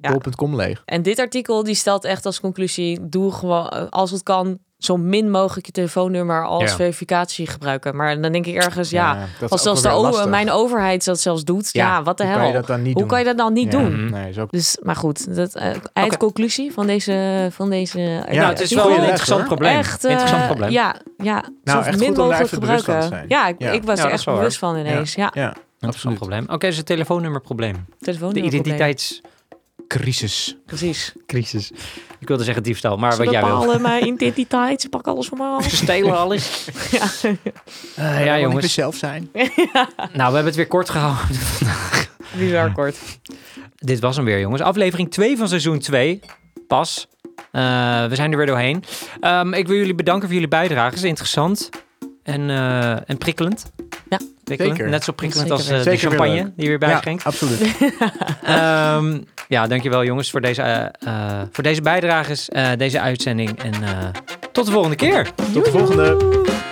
bol.com leeg. En dit artikel die stelt echt als conclusie: doe gewoon als het kan zo min mogelijk je telefoonnummer als Ja. verificatie gebruiken. Maar dan denk ik ergens, ja, dat is als zelfs de mijn overheid dat zelfs doet, ja, wat de hoe hel? kan je dat dan niet Hoe doen? kan je dat dan niet Ja, doen? Nee, is ook... Dus, maar goed, dat uh, eindconclusie van deze, van deze. Ja, nou, het is wel een interessant hoor. probleem. Echt, eh, interessant probleem. Ja, ja. Nou, zo echt min mogelijk gebruiken. Ja, ik, Ja. ik was Ja, er echt bewust van ineens. Ja, Ja, absoluut. probleem. Oké, dus het telefoonnummerprobleem. De telefoonnummerprobleem. Crisis. Precies. Ik wilde zeggen diefstal, maar Ze wat jij wil. bepalen mijn identiteit, ze pakken alles van me af. Ze stelen alles. Ja. Eh, ja, jongens. zelf zijn. Nou, we hebben het weer kort gehouden. Bizar kort. Dit was hem weer, jongens. Aflevering 2 van seizoen 2. Pas. Eh, we zijn er weer doorheen. Ehm, ik wil jullie bedanken voor jullie bijdrage. Het is interessant. En, eh, en prikkelend. Ja. Prikkelend. Zeker. Net zo prikkelend als eh, de champagne die je weer bijschenkt. Ja, absoluut. Ehm, ja, dankjewel jongens voor deze, eh, voor deze bijdrages, eh, deze uitzending. En eh, tot de volgende keer. Tot de volgende.